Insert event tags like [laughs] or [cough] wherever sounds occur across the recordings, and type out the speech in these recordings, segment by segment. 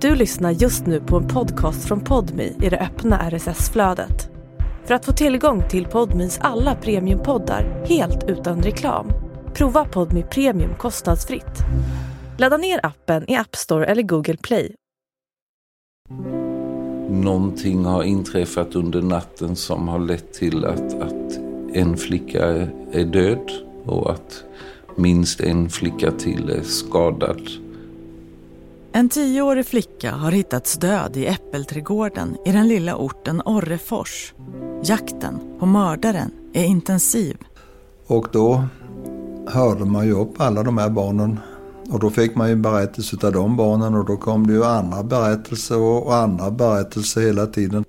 Du lyssnar just nu på en podcast från Podmi i det öppna RSS-flödet. För att få tillgång till Podmis alla premiumpoddar helt utan reklam, prova Podmi Premium kostnadsfritt. Ladda ner appen i App Store eller Google Play. Någonting har inträffat under natten som har lett till att, att en flicka är död och att minst en flicka till är skadad. En tioårig flicka har hittats död i äppelträdgården i den lilla orten Orrefors. Jakten på mördaren är intensiv. Och då hörde man ju upp alla de här barnen. Och då fick man ju berättelser av de barnen och då kom det ju andra berättelser och, andra berättelser hela tiden.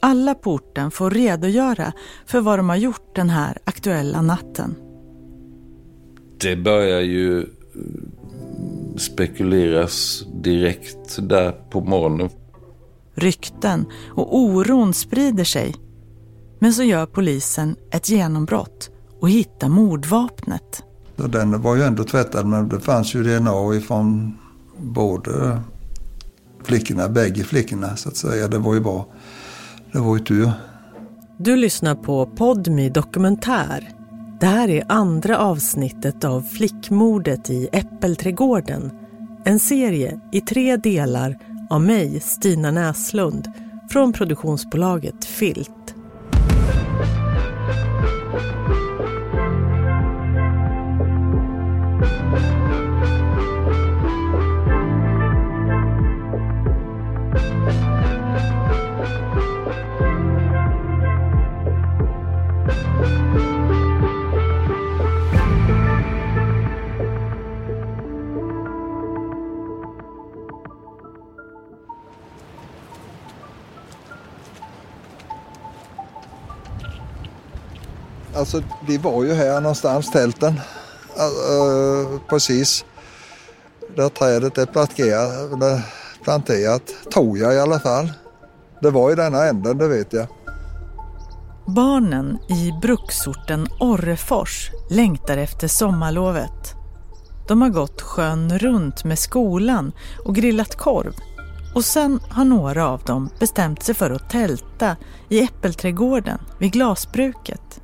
Alla på orten får redogöra för vad de har gjort den här aktuella natten. Det börjar ju spekuleras direkt där på morgonen. Rykten och oron sprider sig. Men så gör polisen ett genombrott och hittar mordvapnet. Den var ju ändå tvättad men det fanns ju DNA ifrån både flickorna, bägge flickorna så att säga. Det var ju bra. Det var ju tur. Du lyssnar på Podmi Dokumentär. Det här är andra avsnittet av Flickmordet i Äppelträdgården. En serie i tre delar av mig, Stina Näslund, från produktionsbolaget Filt. Alltså de var ju här någonstans tälten. Uh, precis där trädet är planterat, planterat, tror jag i alla fall. Det var i denna änden, det vet jag. Barnen i bruksorten Orrefors längtar efter sommarlovet. De har gått sjön runt med skolan och grillat korv. Och sen har några av dem bestämt sig för att tälta i äppelträdgården vid glasbruket.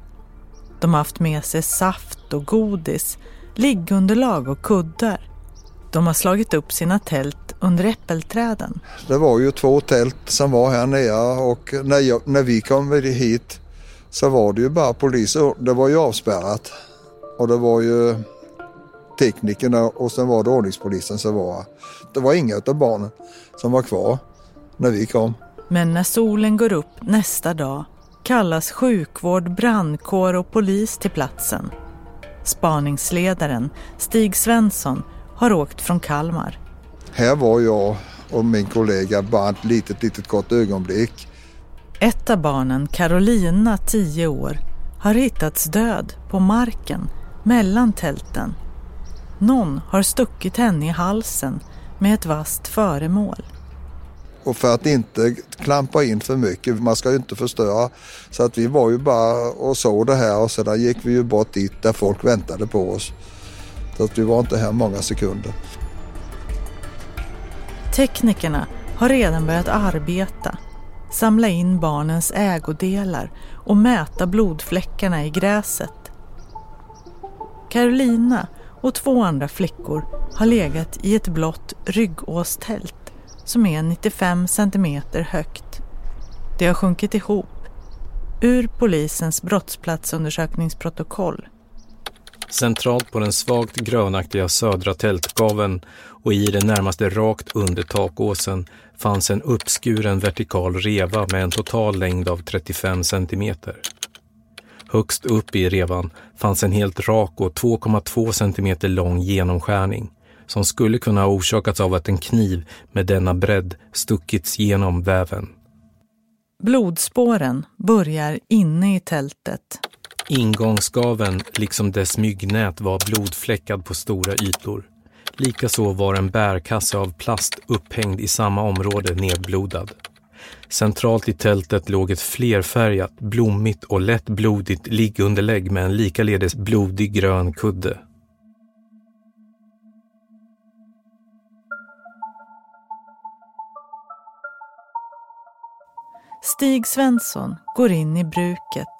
De har haft med sig saft och godis, liggunderlag och kuddar. De har slagit upp sina tält under äppelträden. Det var ju två tält som var här nere och när, jag, när vi kom hit så var det ju bara poliser. Det var ju avspärrat. Och det var ju teknikerna och sen var det ordningspolisen som var Det var inga av barnen som var kvar när vi kom. Men när solen går upp nästa dag kallas sjukvård, brandkår och polis till platsen. Spaningsledaren Stig Svensson har åkt från Kalmar. Här var jag och min kollega bara ett litet, litet kort ögonblick. Ett av barnen, Carolina, 10 år, har hittats död på marken mellan tälten. Någon har stuckit henne i halsen med ett vasst föremål. Och för att inte klampa in för mycket, man ska ju inte förstöra. Så att vi var ju bara och såg det här och sedan gick vi ju bort dit där folk väntade på oss. Så att vi var inte här många sekunder. Teknikerna har redan börjat arbeta, samla in barnens ägodelar och mäta blodfläckarna i gräset. Carolina och två andra flickor har legat i ett blått ryggåstält som är 95 centimeter högt. Det har sjunkit ihop. Ur polisens brottsplatsundersökningsprotokoll. Centralt på den svagt grönaktiga södra tältgaven och i det närmaste rakt under takåsen fanns en uppskuren vertikal reva med en total längd av 35 centimeter. Högst upp i revan fanns en helt rak och 2,2 centimeter lång genomskärning som skulle kunna ha orsakats av att en kniv med denna bredd stuckits genom väven. Blodspåren börjar inne i tältet. Ingångsgaven, liksom dess myggnät, var blodfläckad på stora ytor. Likaså var en bärkasse av plast upphängd i samma område nedblodad. Centralt i tältet låg ett flerfärgat, blommigt och lätt blodigt liggunderlägg med en likaledes blodig grön kudde. Stig Svensson går in i bruket.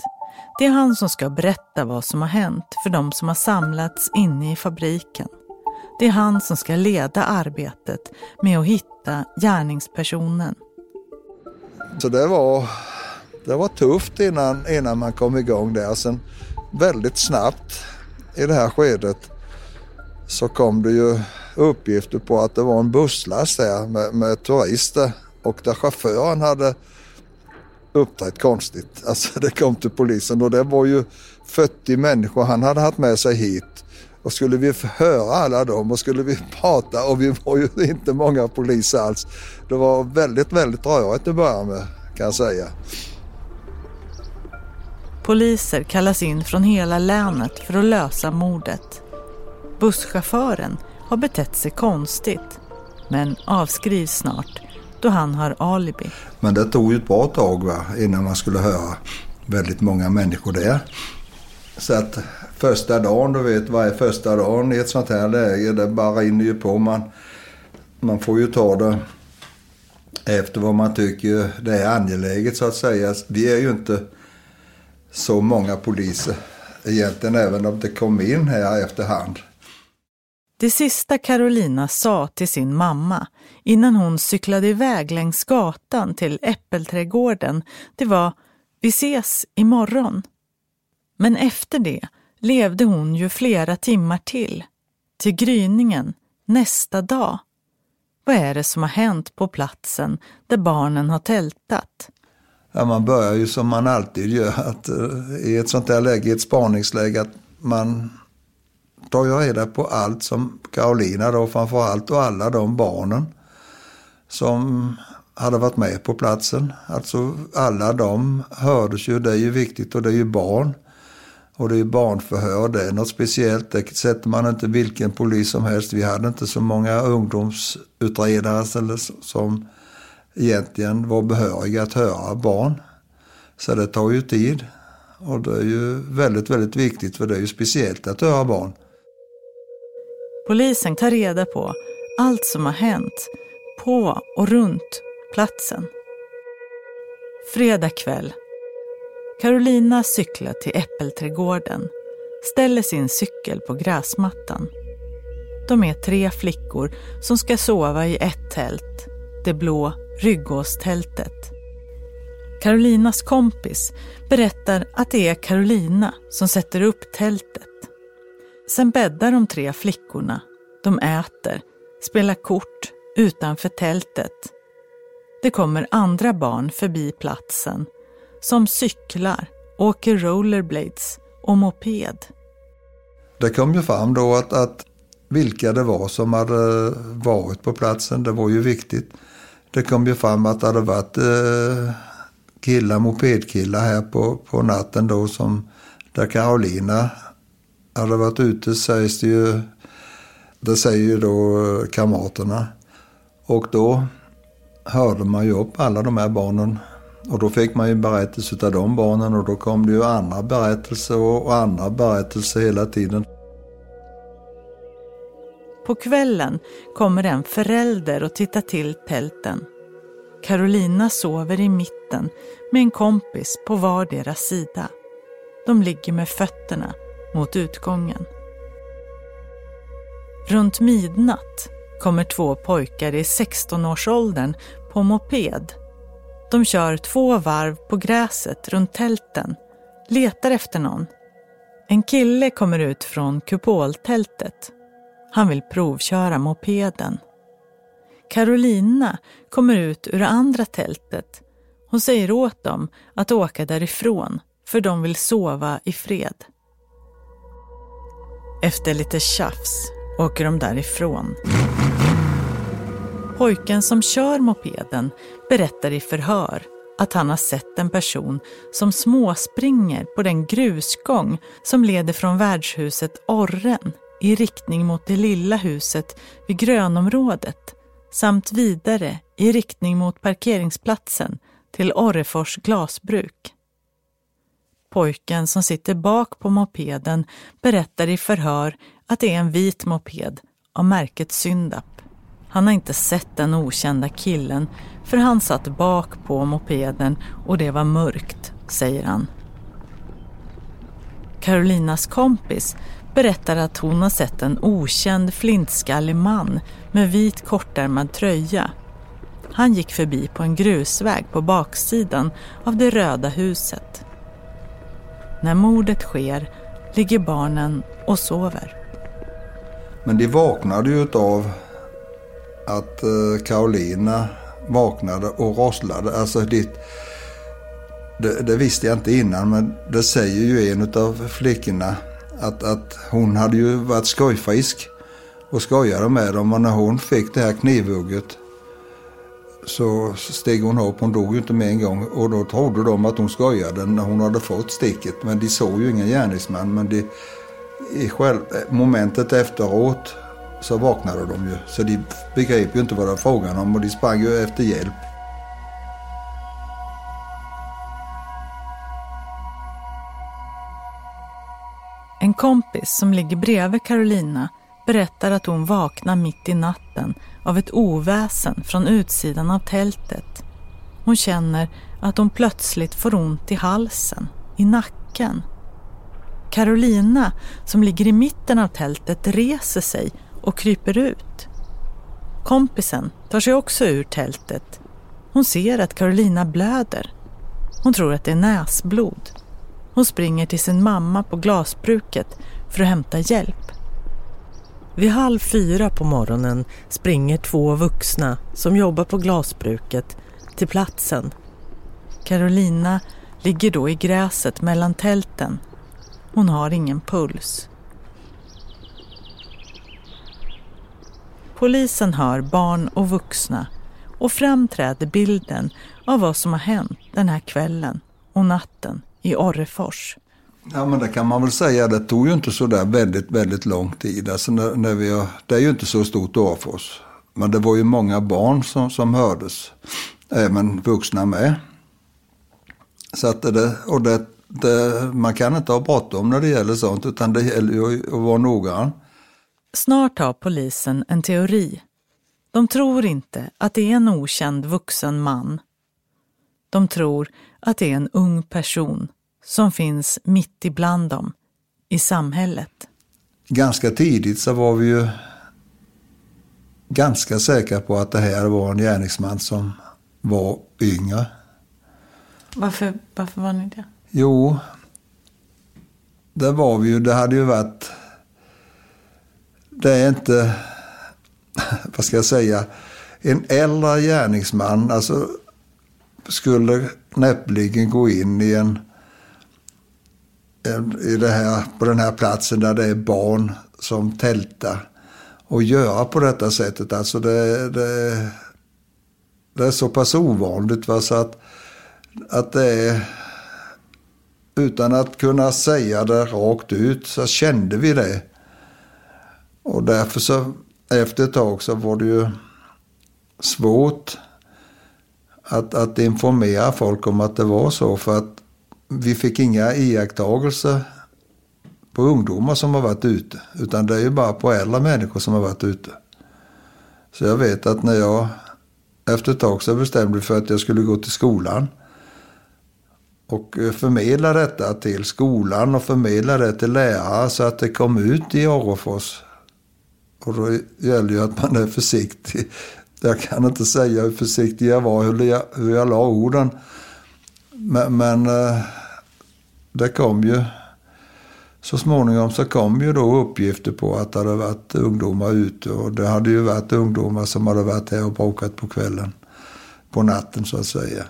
Det är han som ska berätta vad som har hänt för de som har samlats inne i fabriken. Det är han som ska leda arbetet med att hitta gärningspersonen. Så det var, det var tufft innan, innan man kom igång där. Sen väldigt snabbt i det här skedet så kom det ju uppgifter på att det var en busslast där med, med turister och där chauffören hade uppträtt konstigt. [laughs] Alltså det kom till polisen och det var ju 40 människor han hade haft med sig hit. Och skulle vi höra alla dem och skulle vi [laughs] prata och vi var ju [laughs] inte många poliser alls. Det var väldigt, väldigt rörigt att börja med kan jag säga. Poliser kallas in från hela länet för att lösa mordet. Busschauffören har betett sig konstigt men avskrivs snart då han har alibi. Men det tog ju ett bra tag va, innan man skulle höra väldigt många människor där. Så att första dagen, du vet vad är första dagen i ett sånt här läge? Det bara rinner ju på. Man, man får ju ta det efter vad man tycker det är angeläget så att säga. Vi är ju inte så många poliser egentligen även om det kom in här efterhand. Det sista Carolina sa till sin mamma innan hon cyklade iväg längs gatan till Äppelträdgården, det var vi ses imorgon. Men efter det levde hon ju flera timmar till, till gryningen nästa dag. Vad är det som har hänt på platsen där barnen har tältat? Ja, man börjar ju som man alltid gör, att, uh, i ett sånt där läge, i ett spaningsläge, att man tar jag reda på allt som Carolina då framförallt och alla de barnen som hade varit med på platsen. Alltså alla de hördes ju, det är ju viktigt och det är ju barn. Och det är ju barnförhör, det är något speciellt. Det sätter man inte vilken polis som helst. Vi hade inte så många ungdomsutredare som egentligen var behöriga att höra barn. Så det tar ju tid. Och det är ju väldigt, väldigt viktigt för det är ju speciellt att höra barn. Polisen tar reda på allt som har hänt på och runt platsen. Fredag kväll. Carolina cyklar till Äppelträdgården, ställer sin cykel på gräsmattan. De är tre flickor som ska sova i ett tält, det blå Ryggåstältet. Carolinas kompis berättar att det är Carolina som sätter upp tältet. Sen bäddar de tre flickorna. De äter, spelar kort utanför tältet. Det kommer andra barn förbi platsen som cyklar, åker rollerblades och moped. Det kom ju fram då att, att vilka det var som hade eh, varit på platsen, det var ju viktigt. Det kom ju fram att det hade varit eh, killar, mopedkillar här på, på natten då som där Carolina hade varit ute sägs det ju, det säger ju då kamraterna. Och då hörde man ju upp alla de här barnen. Och då fick man ju berättelser av de barnen och då kom det ju andra berättelser och andra berättelser hela tiden. På kvällen kommer en förälder och tittar till tälten. Carolina sover i mitten med en kompis på vardera sida. De ligger med fötterna mot utgången. Runt midnatt kommer två pojkar i 16-årsåldern på moped. De kör två varv på gräset runt tälten, letar efter någon. En kille kommer ut från kupoltältet. Han vill provköra mopeden. Carolina kommer ut ur det andra tältet. Hon säger åt dem att åka därifrån för de vill sova i fred. Efter lite tjafs åker de därifrån. Pojken som kör mopeden berättar i förhör att han har sett en person som småspringer på den grusgång som leder från värdshuset Orren i riktning mot det lilla huset vid grönområdet samt vidare i riktning mot parkeringsplatsen till Orrefors glasbruk. Pojken som sitter bak på mopeden berättar i förhör att det är en vit moped av märket Syndap. Han har inte sett den okända killen för han satt bak på mopeden och det var mörkt, säger han. Carolinas kompis berättar att hon har sett en okänd flintskallig man med vit kortärmad tröja. Han gick förbi på en grusväg på baksidan av det röda huset. När mordet sker ligger barnen och sover. Men de vaknade ju av att eh, Karolina vaknade och rosslade. Alltså det, det, det, visste jag inte innan men det säger ju en av flickorna att, att hon hade ju varit skojfrisk och skojade med dem och när hon fick det här knivhugget så steg hon upp, hon dog ju inte med en gång. Och då trodde de att hon skojade när hon hade fått sticket. Men de såg ju ingen gärningsman men de, i själv, momentet efteråt så vaknade de ju. Så de begrep ju inte vad det var frågan om och de sprang ju efter hjälp. En kompis som ligger bredvid Carolina berättar att hon vaknar mitt i natten av ett oväsen från utsidan av tältet. Hon känner att hon plötsligt får ont i halsen, i nacken. Carolina, som ligger i mitten av tältet, reser sig och kryper ut. Kompisen tar sig också ur tältet. Hon ser att Carolina blöder. Hon tror att det är näsblod. Hon springer till sin mamma på glasbruket för att hämta hjälp. Vid halv fyra på morgonen springer två vuxna som jobbar på glasbruket till platsen. Carolina ligger då i gräset mellan tälten. Hon har ingen puls. Polisen hör barn och vuxna och framträder bilden av vad som har hänt den här kvällen och natten i Orrefors. Ja men det kan man väl säga, det tog ju inte så där väldigt, väldigt lång tid. Alltså när, när vi det är ju inte så stort Orrefors. Men det var ju många barn som, som hördes. Även vuxna med. Så att det, och det, det, man kan inte ha bråttom när det gäller sånt utan det gäller ju att vara noggrann. Snart har polisen en teori. De tror inte att det är en okänd vuxen man. De tror att det är en ung person som finns mitt ibland dem, i samhället. Ganska tidigt så var vi ju ganska säkra på att det här var en gärningsman som var yngre. Varför, varför var ni det? Jo, det var vi ju. Det hade ju varit det är inte, [laughs] vad ska jag säga, en äldre gärningsman alltså, skulle näppeligen gå in i en, i det här, på den här platsen där det är barn som tältar och göra på detta sättet. Alltså det, det, det är så pass ovanligt va, så att, att det är utan att kunna säga det rakt ut så kände vi det. Och därför så efter ett tag så var det ju svårt att, att informera folk om att det var så. För att vi fick inga iakttagelser på ungdomar som har varit ute. Utan det är ju bara på äldre människor som har varit ute. Så jag vet att när jag efter ett tag så bestämde för att jag skulle gå till skolan. Och förmedla detta till skolan och förmedla det till lärare så att det kom ut i Orrefors och då gäller ju att man är försiktig. Jag kan inte säga hur försiktig jag var, hur jag, hur jag la orden. Men, men eh, det kom ju, så småningom så kom ju då uppgifter på att det hade varit ungdomar ute. Och det hade ju varit ungdomar som hade varit här och bråkat på kvällen. På natten så att säga.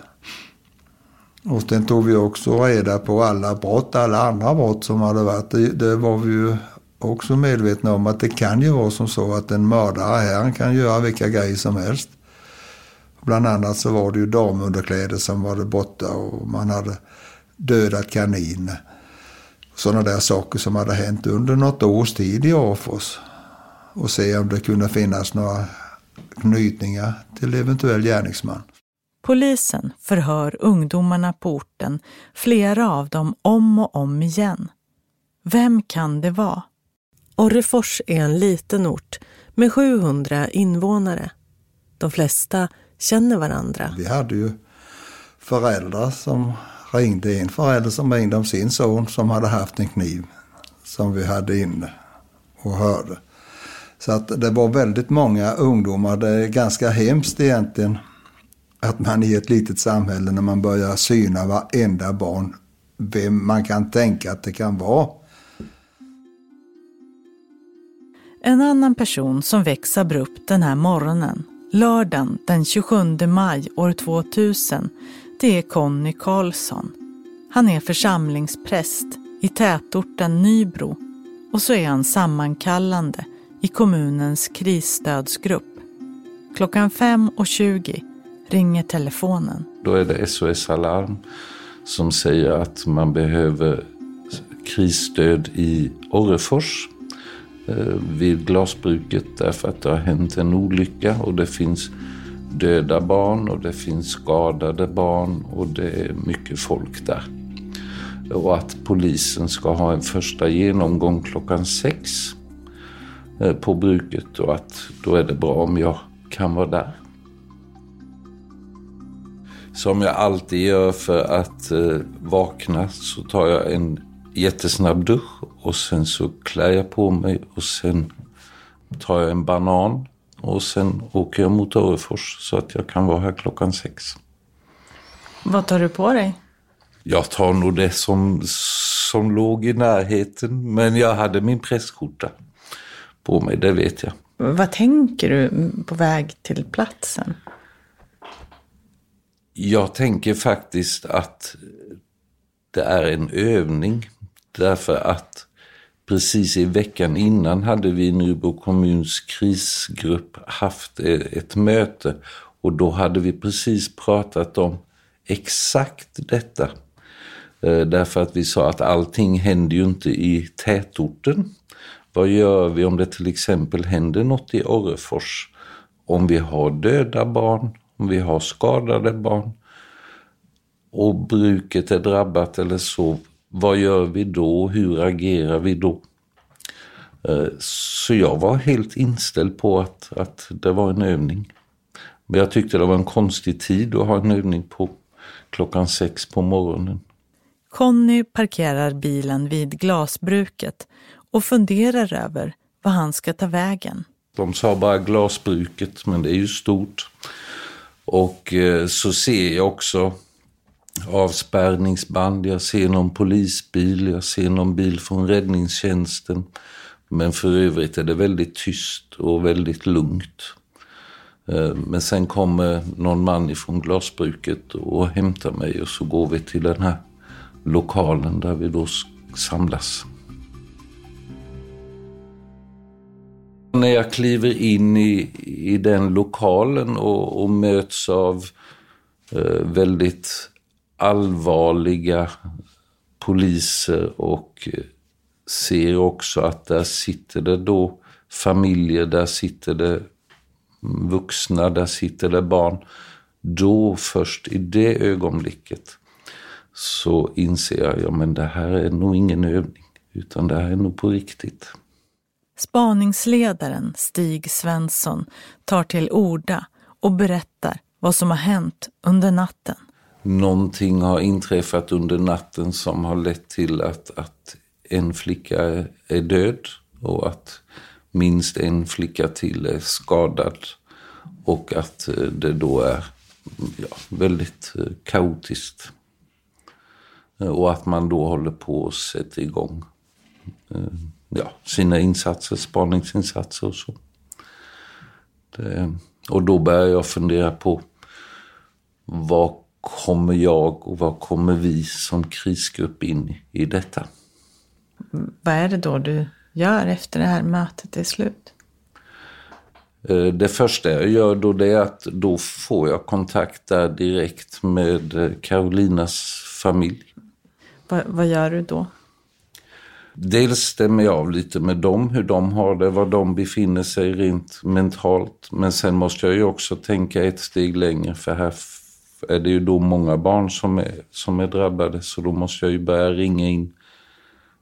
Och sen tog vi också reda på alla brott, alla andra brott som hade varit. Det, det var vi ju också medvetna om att det kan ju vara som så att en mördare här kan göra vilka grejer som helst. Bland annat så var det ju damunderkläder som var borta och man hade dödat kaniner. Sådana där saker som hade hänt under något års tid i Afos. Och se om det kunde finnas några knytningar till eventuell gärningsman. Polisen förhör ungdomarna på orten, flera av dem om och om igen. Vem kan det vara? Orrefors är en liten ort med 700 invånare. De flesta känner varandra. Vi hade ju föräldrar som ringde, en förälder som ringde om sin son som hade haft en kniv som vi hade inne och hörde. Så att det var väldigt många ungdomar. Det är ganska hemskt egentligen att man i ett litet samhälle när man börjar syna varenda barn, vem man kan tänka att det kan vara. En annan person som väcks abrupt den här morgonen, lördagen den 27 maj år 2000, det är Conny Karlsson. Han är församlingspräst i tätorten Nybro och så är han sammankallande i kommunens krisstödsgrupp. Klockan 5.20 ringer telefonen. Då är det SOS Alarm som säger att man behöver krisstöd i Orrefors eh, vid glasbruket därför att det har hänt en olycka och det finns döda barn och det finns skadade barn och det är mycket folk där. Och att polisen ska ha en första genomgång klockan sex eh, på bruket och att då är det bra om jag kan vara där. Som jag alltid gör för att eh, vakna så tar jag en jättesnabb dusch och sen så klär jag på mig och sen tar jag en banan och sen åker jag mot Örefors så att jag kan vara här klockan sex. Vad tar du på dig? Jag tar nog det som, som låg i närheten, men jag hade min pressskjorta på mig, det vet jag. Vad tänker du på väg till platsen? Jag tänker faktiskt att det är en övning. Därför att precis i veckan innan hade vi i Nybro kommuns krisgrupp haft eh, ett möte. Och då hade vi precis pratat om exakt detta. Eh, därför att vi sa att allting händer ju inte i tätorten. Vad gör vi om det till exempel händer något i Orrefors? Om vi har döda barn, om vi har skadade barn och bruket är drabbat eller så, vad gör vi då? Hur agerar vi då? Eh, så jag var helt inställd på att, att det var en övning. Men jag tyckte det var en konstig tid att ha en övning på klockan sex på morgonen. Conny parkerar bilen vid glasbruket och funderar över vad han ska ta vägen. De sa bara glasbruket, men det är ju stort. Och eh, så ser jag också avspärrningsband, jag ser någon polisbil, jag ser någon bil från räddningstjänsten. Men för övrigt är det väldigt tyst och väldigt lugnt. Eh, men sen kommer någon man ifrån glasbruket och hämtar mig och så går vi till den här lokalen där vi då samlas. När jag kliver in i, i den lokalen och, och möts av eh, väldigt allvarliga poliser och eh, ser också att där sitter det då familjer, där sitter det vuxna, där sitter det barn. Då först i det ögonblicket så inser jag, ja men det här är nog ingen övning, utan det här är nog på riktigt. Spaningsledaren Stig Svensson tar till orda och berättar vad som har hänt under natten. Någonting har inträffat under natten som har lett till att, att en flicka är död och att minst en flicka till är skadad. Och att eh, det då är ja, väldigt eh, kaotiskt. Eh, och att man då håller på och sätter igång ja, sina insatser, spaningsinsatser och så. Det, och då börjar jag fundera på vad kommer jag och vad kommer vi som krisgrupp in i detta? Vad är det då du gör efter det här mötet är slut? Eh, det första jag gör då det är att då får jag kontakt där direkt med Carolinas familj. Va, vad gör du då? Dels stämmer jag av lite med dem, hur de har det, var de befinner sig rent mentalt. Men sen måste jag ju också tänka ett steg längre för här är det ju då många barn som är, som är drabbade så då måste jag ju börja ringa in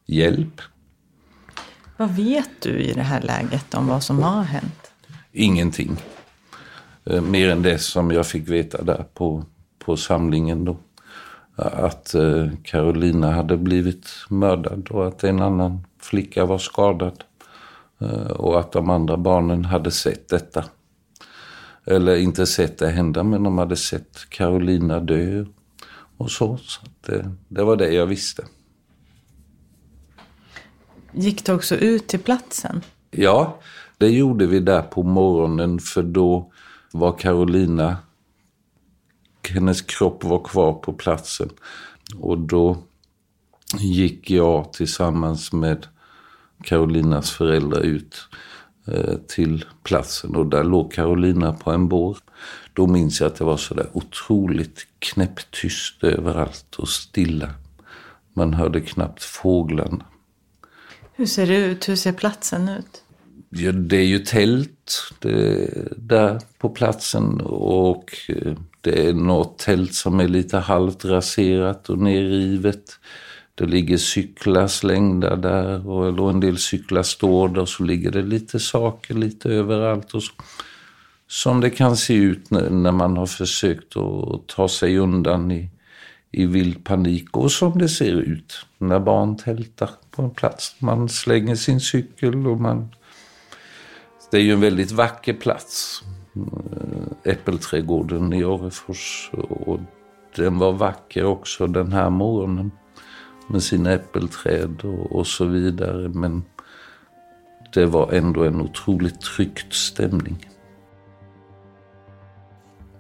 hjälp. Vad vet du i det här läget om vad som har hänt? Ingenting. Eh, mer än det som jag fick veta där på, på samlingen då. Att eh, Carolina hade blivit mördad och att en annan flicka var skadad. Eh, och att de andra barnen hade sett detta. Eller inte sett det hända, men de hade sett Carolina dö och så. så det, det var det jag visste. Gick du också ut till platsen? Ja, det gjorde vi där på morgonen för då var Carolina, hennes kropp var kvar på platsen. Och då gick jag tillsammans med Carolinas föräldrar ut till platsen och där låg Carolina på en bår. Då minns jag att det var så där otroligt knäpptyst överallt och stilla. Man hörde knappt fåglarna. Hur ser det ut? Hur ser platsen ut? Ja, det är ju tält det, där på platsen och eh, det är något tält som är lite halvt raserat och nerrivet. Det ligger cyklar slängda där och en del cyklar står där. Så ligger det lite saker lite överallt. Och så, som det kan se ut när, man har försökt att ta sig undan i, i vild panik. Och som det ser ut när barn tältar på en plats. Man slänger sin cykel och man... Det är ju en väldigt vacker plats. Eh, Äppelträdgården i Orrefors. Och den var vacker också den här morgonen med sina äppelträd och, och så vidare. Men det var ändå en otroligt tryckt stämning.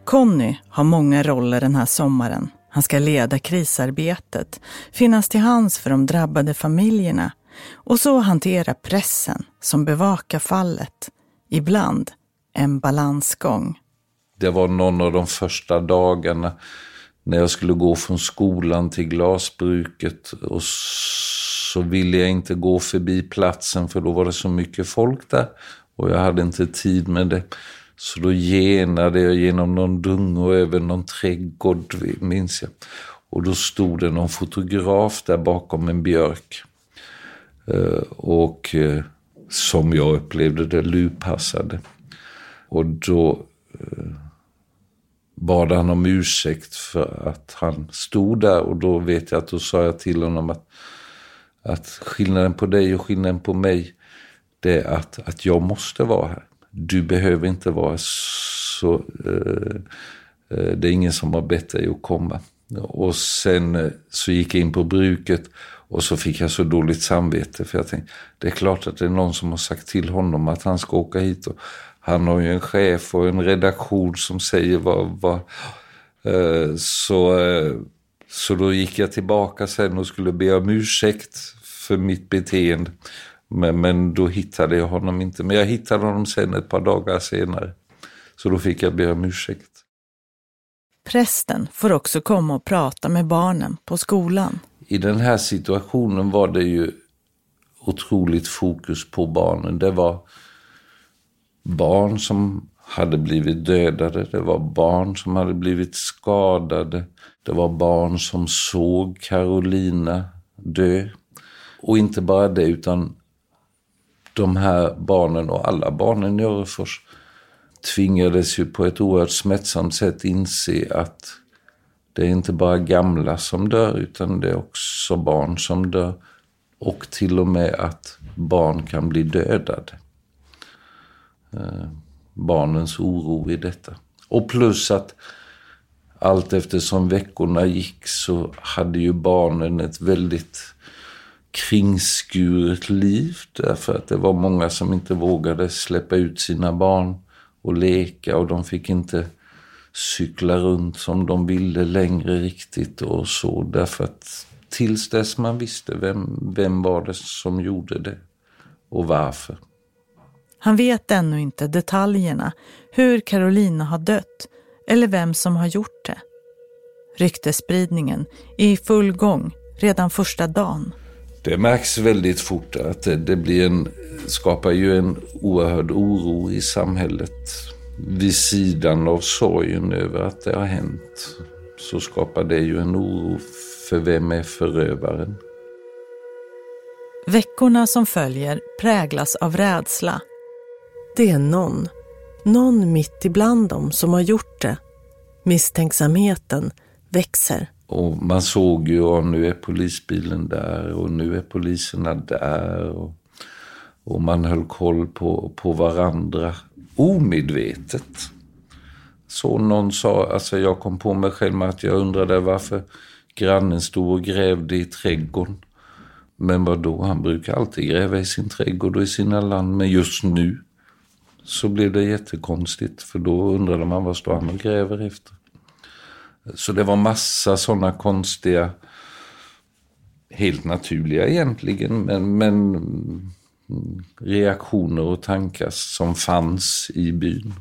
Conny har många roller den här sommaren. Han ska leda krisarbetet, finnas till hands för de drabbade familjerna och så hantera pressen som bevakar fallet. Ibland en balansgång. Det var någon av de första dagarna när jag skulle gå från skolan till glasbruket och så ville jag inte gå förbi platsen för då var det så mycket folk där och jag hade inte tid med det. Så då genade jag genom någon dunge och över någon trädgård, minns jag. Och då stod det någon fotograf där bakom en björk. Eh, och eh, som jag upplevde det lurpassade. Och då eh, bad han om ursäkt för att han stod där och då vet jag att då sa jag till honom att, att skillnaden på dig och skillnaden på mig det är att, att jag måste vara här. Du behöver inte vara så... Eh, eh det är ingen som har bett dig att komma. Och sen eh, så gick jag in på bruket och så fick jag så dåligt samvete för jag tänkte, det är klart att det är någon som har sagt till honom att han ska åka hit. Och han har ju en chef och en redaktion som säger vad... vad eh, så, eh, så då gick jag tillbaka sen och skulle be om ursäkt för mitt beteende. Men, men då hittade jag honom inte. Men jag hittade honom sen ett par dagar senare. Så då fick jag be om ursäkt. Prästen får också komma och prata med barnen på skolan. I den här situationen var det ju otroligt fokus på barnen. Det var barn som hade blivit dödade, det var barn som hade blivit skadade, det var barn som såg Carolina dö. Och inte bara det, utan de här barnen och alla barnen i Örefors tvingades ju på ett oerhört smärtsamt sätt inse att det är inte bara gamla som dör, utan det är också barn som dör. Och till och med att barn kan bli dödade. Eh, barnens oro i detta. Och plus att allt eftersom veckorna gick så hade ju barnen ett väldigt kringskuret liv därför att det var många som inte vågade släppa ut sina barn och leka och de fick inte cykla runt som de ville längre riktigt och så därför att tills dess man visste vem, vem var det som gjorde det och varför. Han vet ännu inte detaljerna, hur Carolina har dött eller vem som har gjort det. Ryktespridningen är i full gång redan första dagen. Det märks väldigt fort att det, blir en, skapar ju en oerhörd oro i samhället. Vid sidan av sorgen över att det har hänt så skapar det ju en oro för vem är förövaren. Veckorna som följer präglas av rädsla. Det är någon, någon mitt ibland dem som har gjort det. Misstänksamheten växer. Och man såg ju, och nu är polisbilen där och nu är poliserna där. Och, och man höll koll på, på varandra omedvetet. Så någon sa, alltså jag kom på mig själv med att jag undrade varför grannen stod och grävde i trädgården. Men vad då? han brukar alltid gräva i sin trädgård och i sina land. Men just nu så blev det jättekonstigt. För då undrade man vad står han och gräver efter? Så det var massa sådana konstiga, helt naturliga egentligen, men, men reaktioner och tankar som fanns i byn.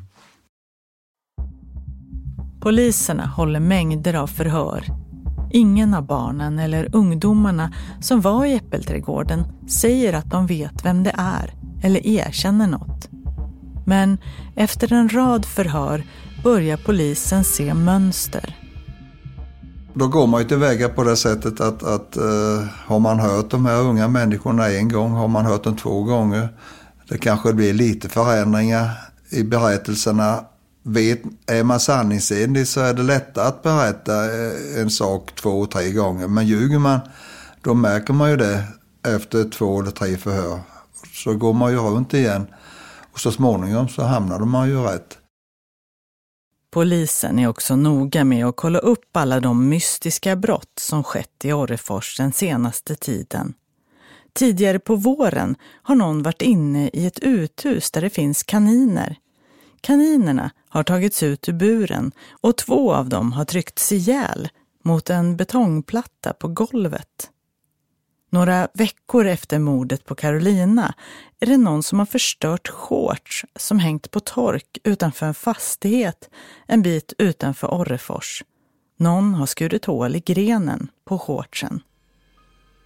Poliserna håller mängder av förhör. Ingen av barnen eller ungdomarna som var i Äppelträdgården säger att de vet vem det är eller erkänner något. Men efter en rad förhör börjar polisen se mönster. Då går man ju tillväga på det sättet att, att uh, har man hört de här unga människorna en gång, har man hört dem två gånger. Det kanske blir lite förändringar i berättelserna. Vet, är man sanningsenlig så är det lättare att berätta eh, en sak två, tre gånger. Men ljuger man, då märker man ju det efter två eller tre förhör. Så går man ju runt igen och så småningom så hamnade man ju rätt. Polisen är också noga med att kolla upp alla de mystiska brott som skett i Orrefors den senaste tiden. Tidigare på våren har någon varit inne i ett uthus där det finns kaniner. Kaninerna har tagits ut ur buren och två av dem har tryckts ihjäl mot en betongplatta på golvet. Några veckor efter mordet på Carolina är det någon som har förstört shorts som hängt på tork utanför en fastighet en bit utanför Orrefors. Någon har skurit hål i grenen på shortsen.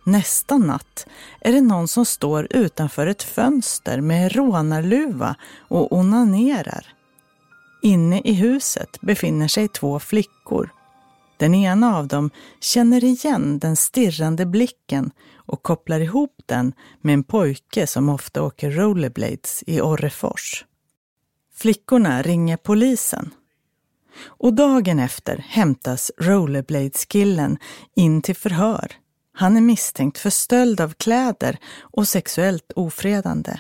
Nästa natt är det någon som står utanför ett fönster med rånarluva och onanerar. Inne i huset befinner sig två flickor. Den ena av dem känner igen den stirrande blicken och kopplar ihop den med en pojke som ofta åker rollerblades i Orrefors. Flickorna ringer polisen. Och dagen efter hämtas rollerblades-killen in till förhör. Han är misstänkt för stöld av kläder och sexuellt ofredande.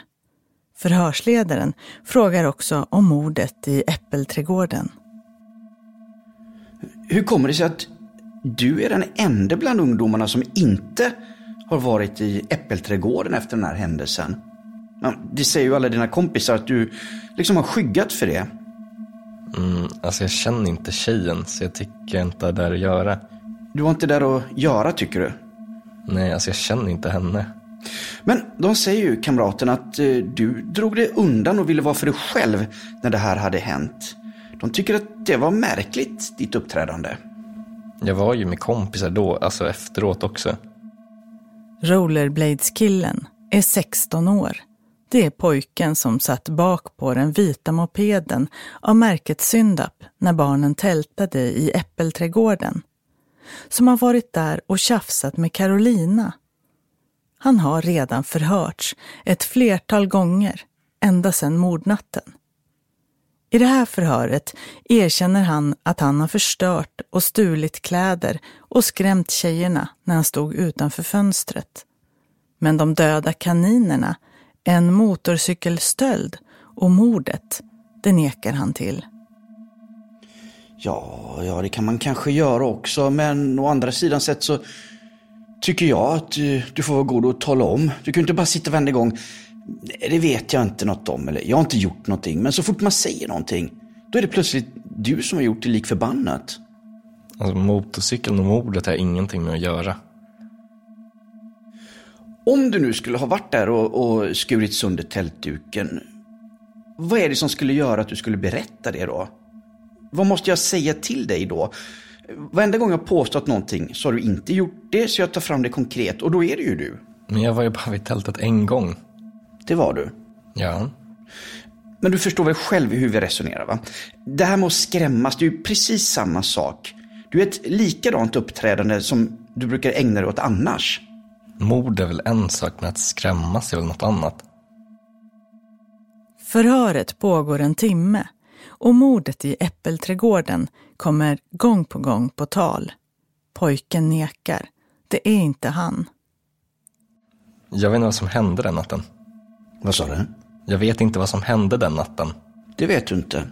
Förhörsledaren frågar också om mordet i Äppelträdgården. Hur kommer det sig att du är den enda bland ungdomarna som inte har varit i Äppelträdgården efter den här händelsen? Det säger ju alla dina kompisar att du liksom har skyggat för det. Mm, alltså jag känner inte tjejen, så jag tycker inte det där att göra. Du har inte där att göra, tycker du? Nej, alltså jag känner inte henne. Men de säger ju, kamraten, att eh, du drog dig undan och ville vara för dig själv när det här hade hänt. De tycker att det var märkligt, ditt uppträdande. Jag var ju med kompisar då, alltså efteråt också. Rollerblades-killen är 16 år. Det är pojken som satt bak på den vita mopeden av märket Syndap när barnen tältade i Äppelträdgården. Som har varit där och tjafsat med Carolina. Han har redan förhörts ett flertal gånger, ända sedan mordnatten. I det här förhöret erkänner han att han har förstört och stulit kläder och skrämt tjejerna när han stod utanför fönstret. Men de döda kaninerna, en motorcykelstöld och mordet, det nekar han till. Ja, ja, det kan man kanske göra också, men å andra sidan sett så tycker jag att du, du får vara god och tala om. Du kan inte bara sitta varenda gång det vet jag inte något om, eller jag har inte gjort någonting. Men så fort man säger någonting, då är det plötsligt du som har gjort det lik förbannat. Alltså motorcykeln och mordet har ingenting med att göra. Om du nu skulle ha varit där och, och skurit sönder tältduken, vad är det som skulle göra att du skulle berätta det då? Vad måste jag säga till dig då? Varenda gång jag påstått någonting så har du inte gjort det, så jag tar fram det konkret och då är det ju du. Men jag var ju bara vid tältet en gång. Det var du. Ja. Men du förstår väl själv hur vi resonerar va? Det här med att skrämmas, det är ju precis samma sak. Du är ett likadant uppträdande som du brukar ägna dig åt annars. Mord är väl en sak, men att skrämmas är väl något annat. Förhöret pågår en timme och mordet i Äppelträdgården kommer gång på gång på tal. Pojken nekar. Det är inte han. Jag vet inte vad som hände den natten. Vad sa du? Jag vet inte vad som hände den natten. Det vet du inte.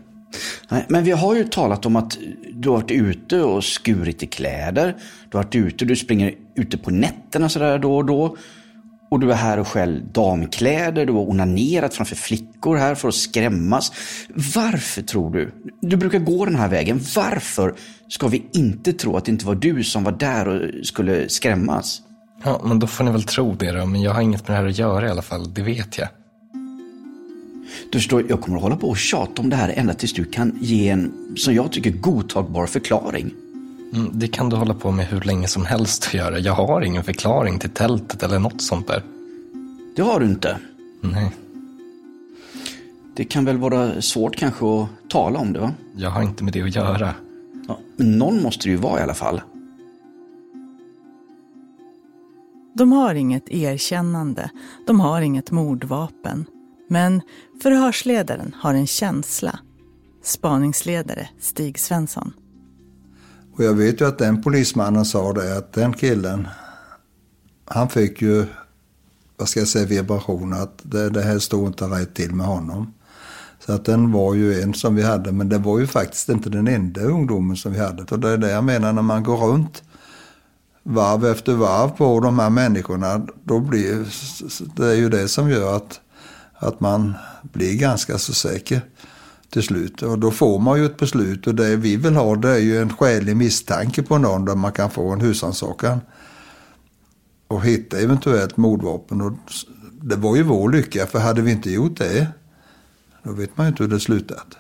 Nej, men vi har ju talat om att du har varit ute och skurit i kläder. Du har varit ute, du springer ute på nätterna sådär då och då. Och du är här och skäl damkläder, du har onanerat framför flickor här för att skrämmas. Varför tror du? Du brukar gå den här vägen. Varför ska vi inte tro att det inte var du som var där och skulle skrämmas? Ja, men då får ni väl tro det då. Men jag har inget med det här att göra i alla fall, det vet jag. Du förstår, jag kommer att hålla på och tjata om det här ända tills du kan ge en, som jag tycker, godtagbar förklaring. Mm, det kan du hålla på med hur länge som helst att göra. Jag har ingen förklaring till tältet eller något sånt där. Det har du inte. Nej, Det kan väl vara svårt kanske att tala om det va? jag har inte med det att göra. Ja, men någon måste det ju vara i alla fall. De har inget erkännande, de har inget mordvapen. Men förhörsledaren har en känsla. Spaningsledare Stig Svensson. Och jag vet ju att den polismannen sa det att den killen, han fick ju, vad ska jag säga, vibration att det, det här stod inte rätt till med honom. Så att den var ju en som vi hade, men det var ju faktiskt inte den enda ungdomen som vi hade. Och det är det jag menar när man går runt varv efter varv på de här människorna, då blir det är ju det som gör att, att man blir ganska så säker till slut. Och då får man ju ett beslut och det vi vill ha det är ju en skälig misstanke på någon där man kan få en husrannsakan. Och hitta eventuellt mordvapen. Och det var ju vår lycka för hade vi inte gjort det då vet man ju inte hur det slutat.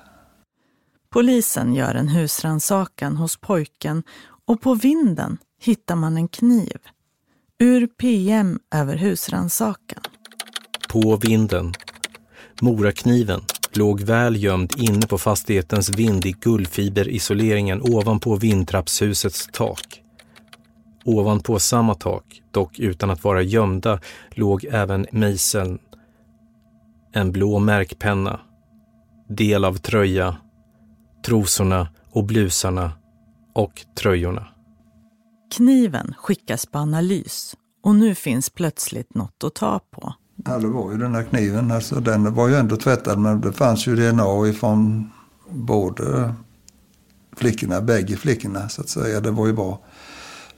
Polisen gör en husrannsakan hos pojken och på vinden hittar man en kniv. Ur PM över husrannsakan. På vinden. Morakniven låg väl gömd inne på fastighetens vind i guldfiberisoleringen ovanpå vindtrappshusets tak. Ovanpå samma tak, dock utan att vara gömda, låg även mejseln. En blå märkpenna. Del av tröja. Trosorna och blusarna. Och tröjorna. Kniven skickas på analys och nu finns plötsligt något att ta på. Ja, det var ju den här kniven. Alltså, den var ju ändå tvättad men det fanns ju DNA ifrån både flickorna, bägge flickorna så att säga. Det var ju bra.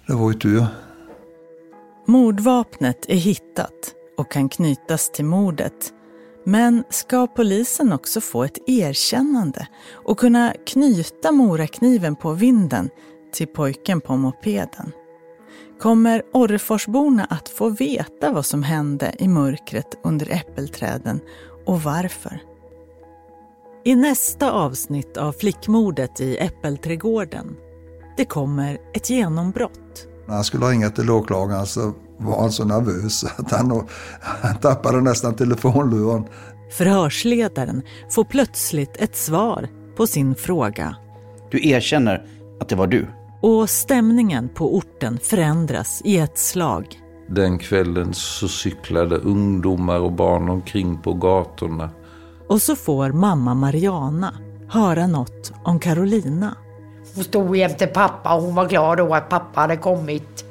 Det var ju tur. Mordvapnet är hittat och kan knytas till mordet. Men ska polisen också få ett erkännande och kunna knyta morakniven på vinden till pojken på mopeden? Kommer Orreforsborna att få veta vad som hände i mörkret under äppelträden och varför? I nästa avsnitt av flickmordet i Äppelträdgården, det kommer ett genombrott. När han skulle ringa till åklagaren så var han så nervös att han, han tappade nästan telefonluren. Förhörsledaren får plötsligt ett svar på sin fråga. Du erkänner att det var du. Och stämningen på orten förändras i ett slag. Den kvällen så cyklade ungdomar och barn omkring på gatorna. Och så får mamma Mariana höra något om Carolina. Hon stod jämte pappa och hon var glad då att pappa hade kommit.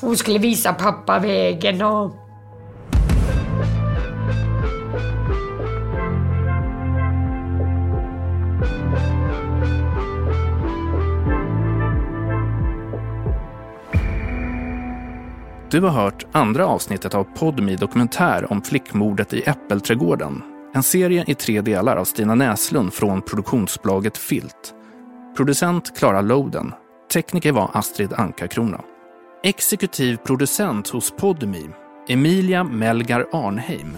Hon skulle visa pappa vägen och... Du har hört andra avsnittet av Podmi dokumentär om flickmordet i Äppelträdgården. En serie i tre delar av Stina Näslund från produktionsbolaget Filt. Producent Klara Loden. Tekniker var Astrid Ankarkrona. Exekutiv producent hos Podmi, Emilia Melgar Arnheim.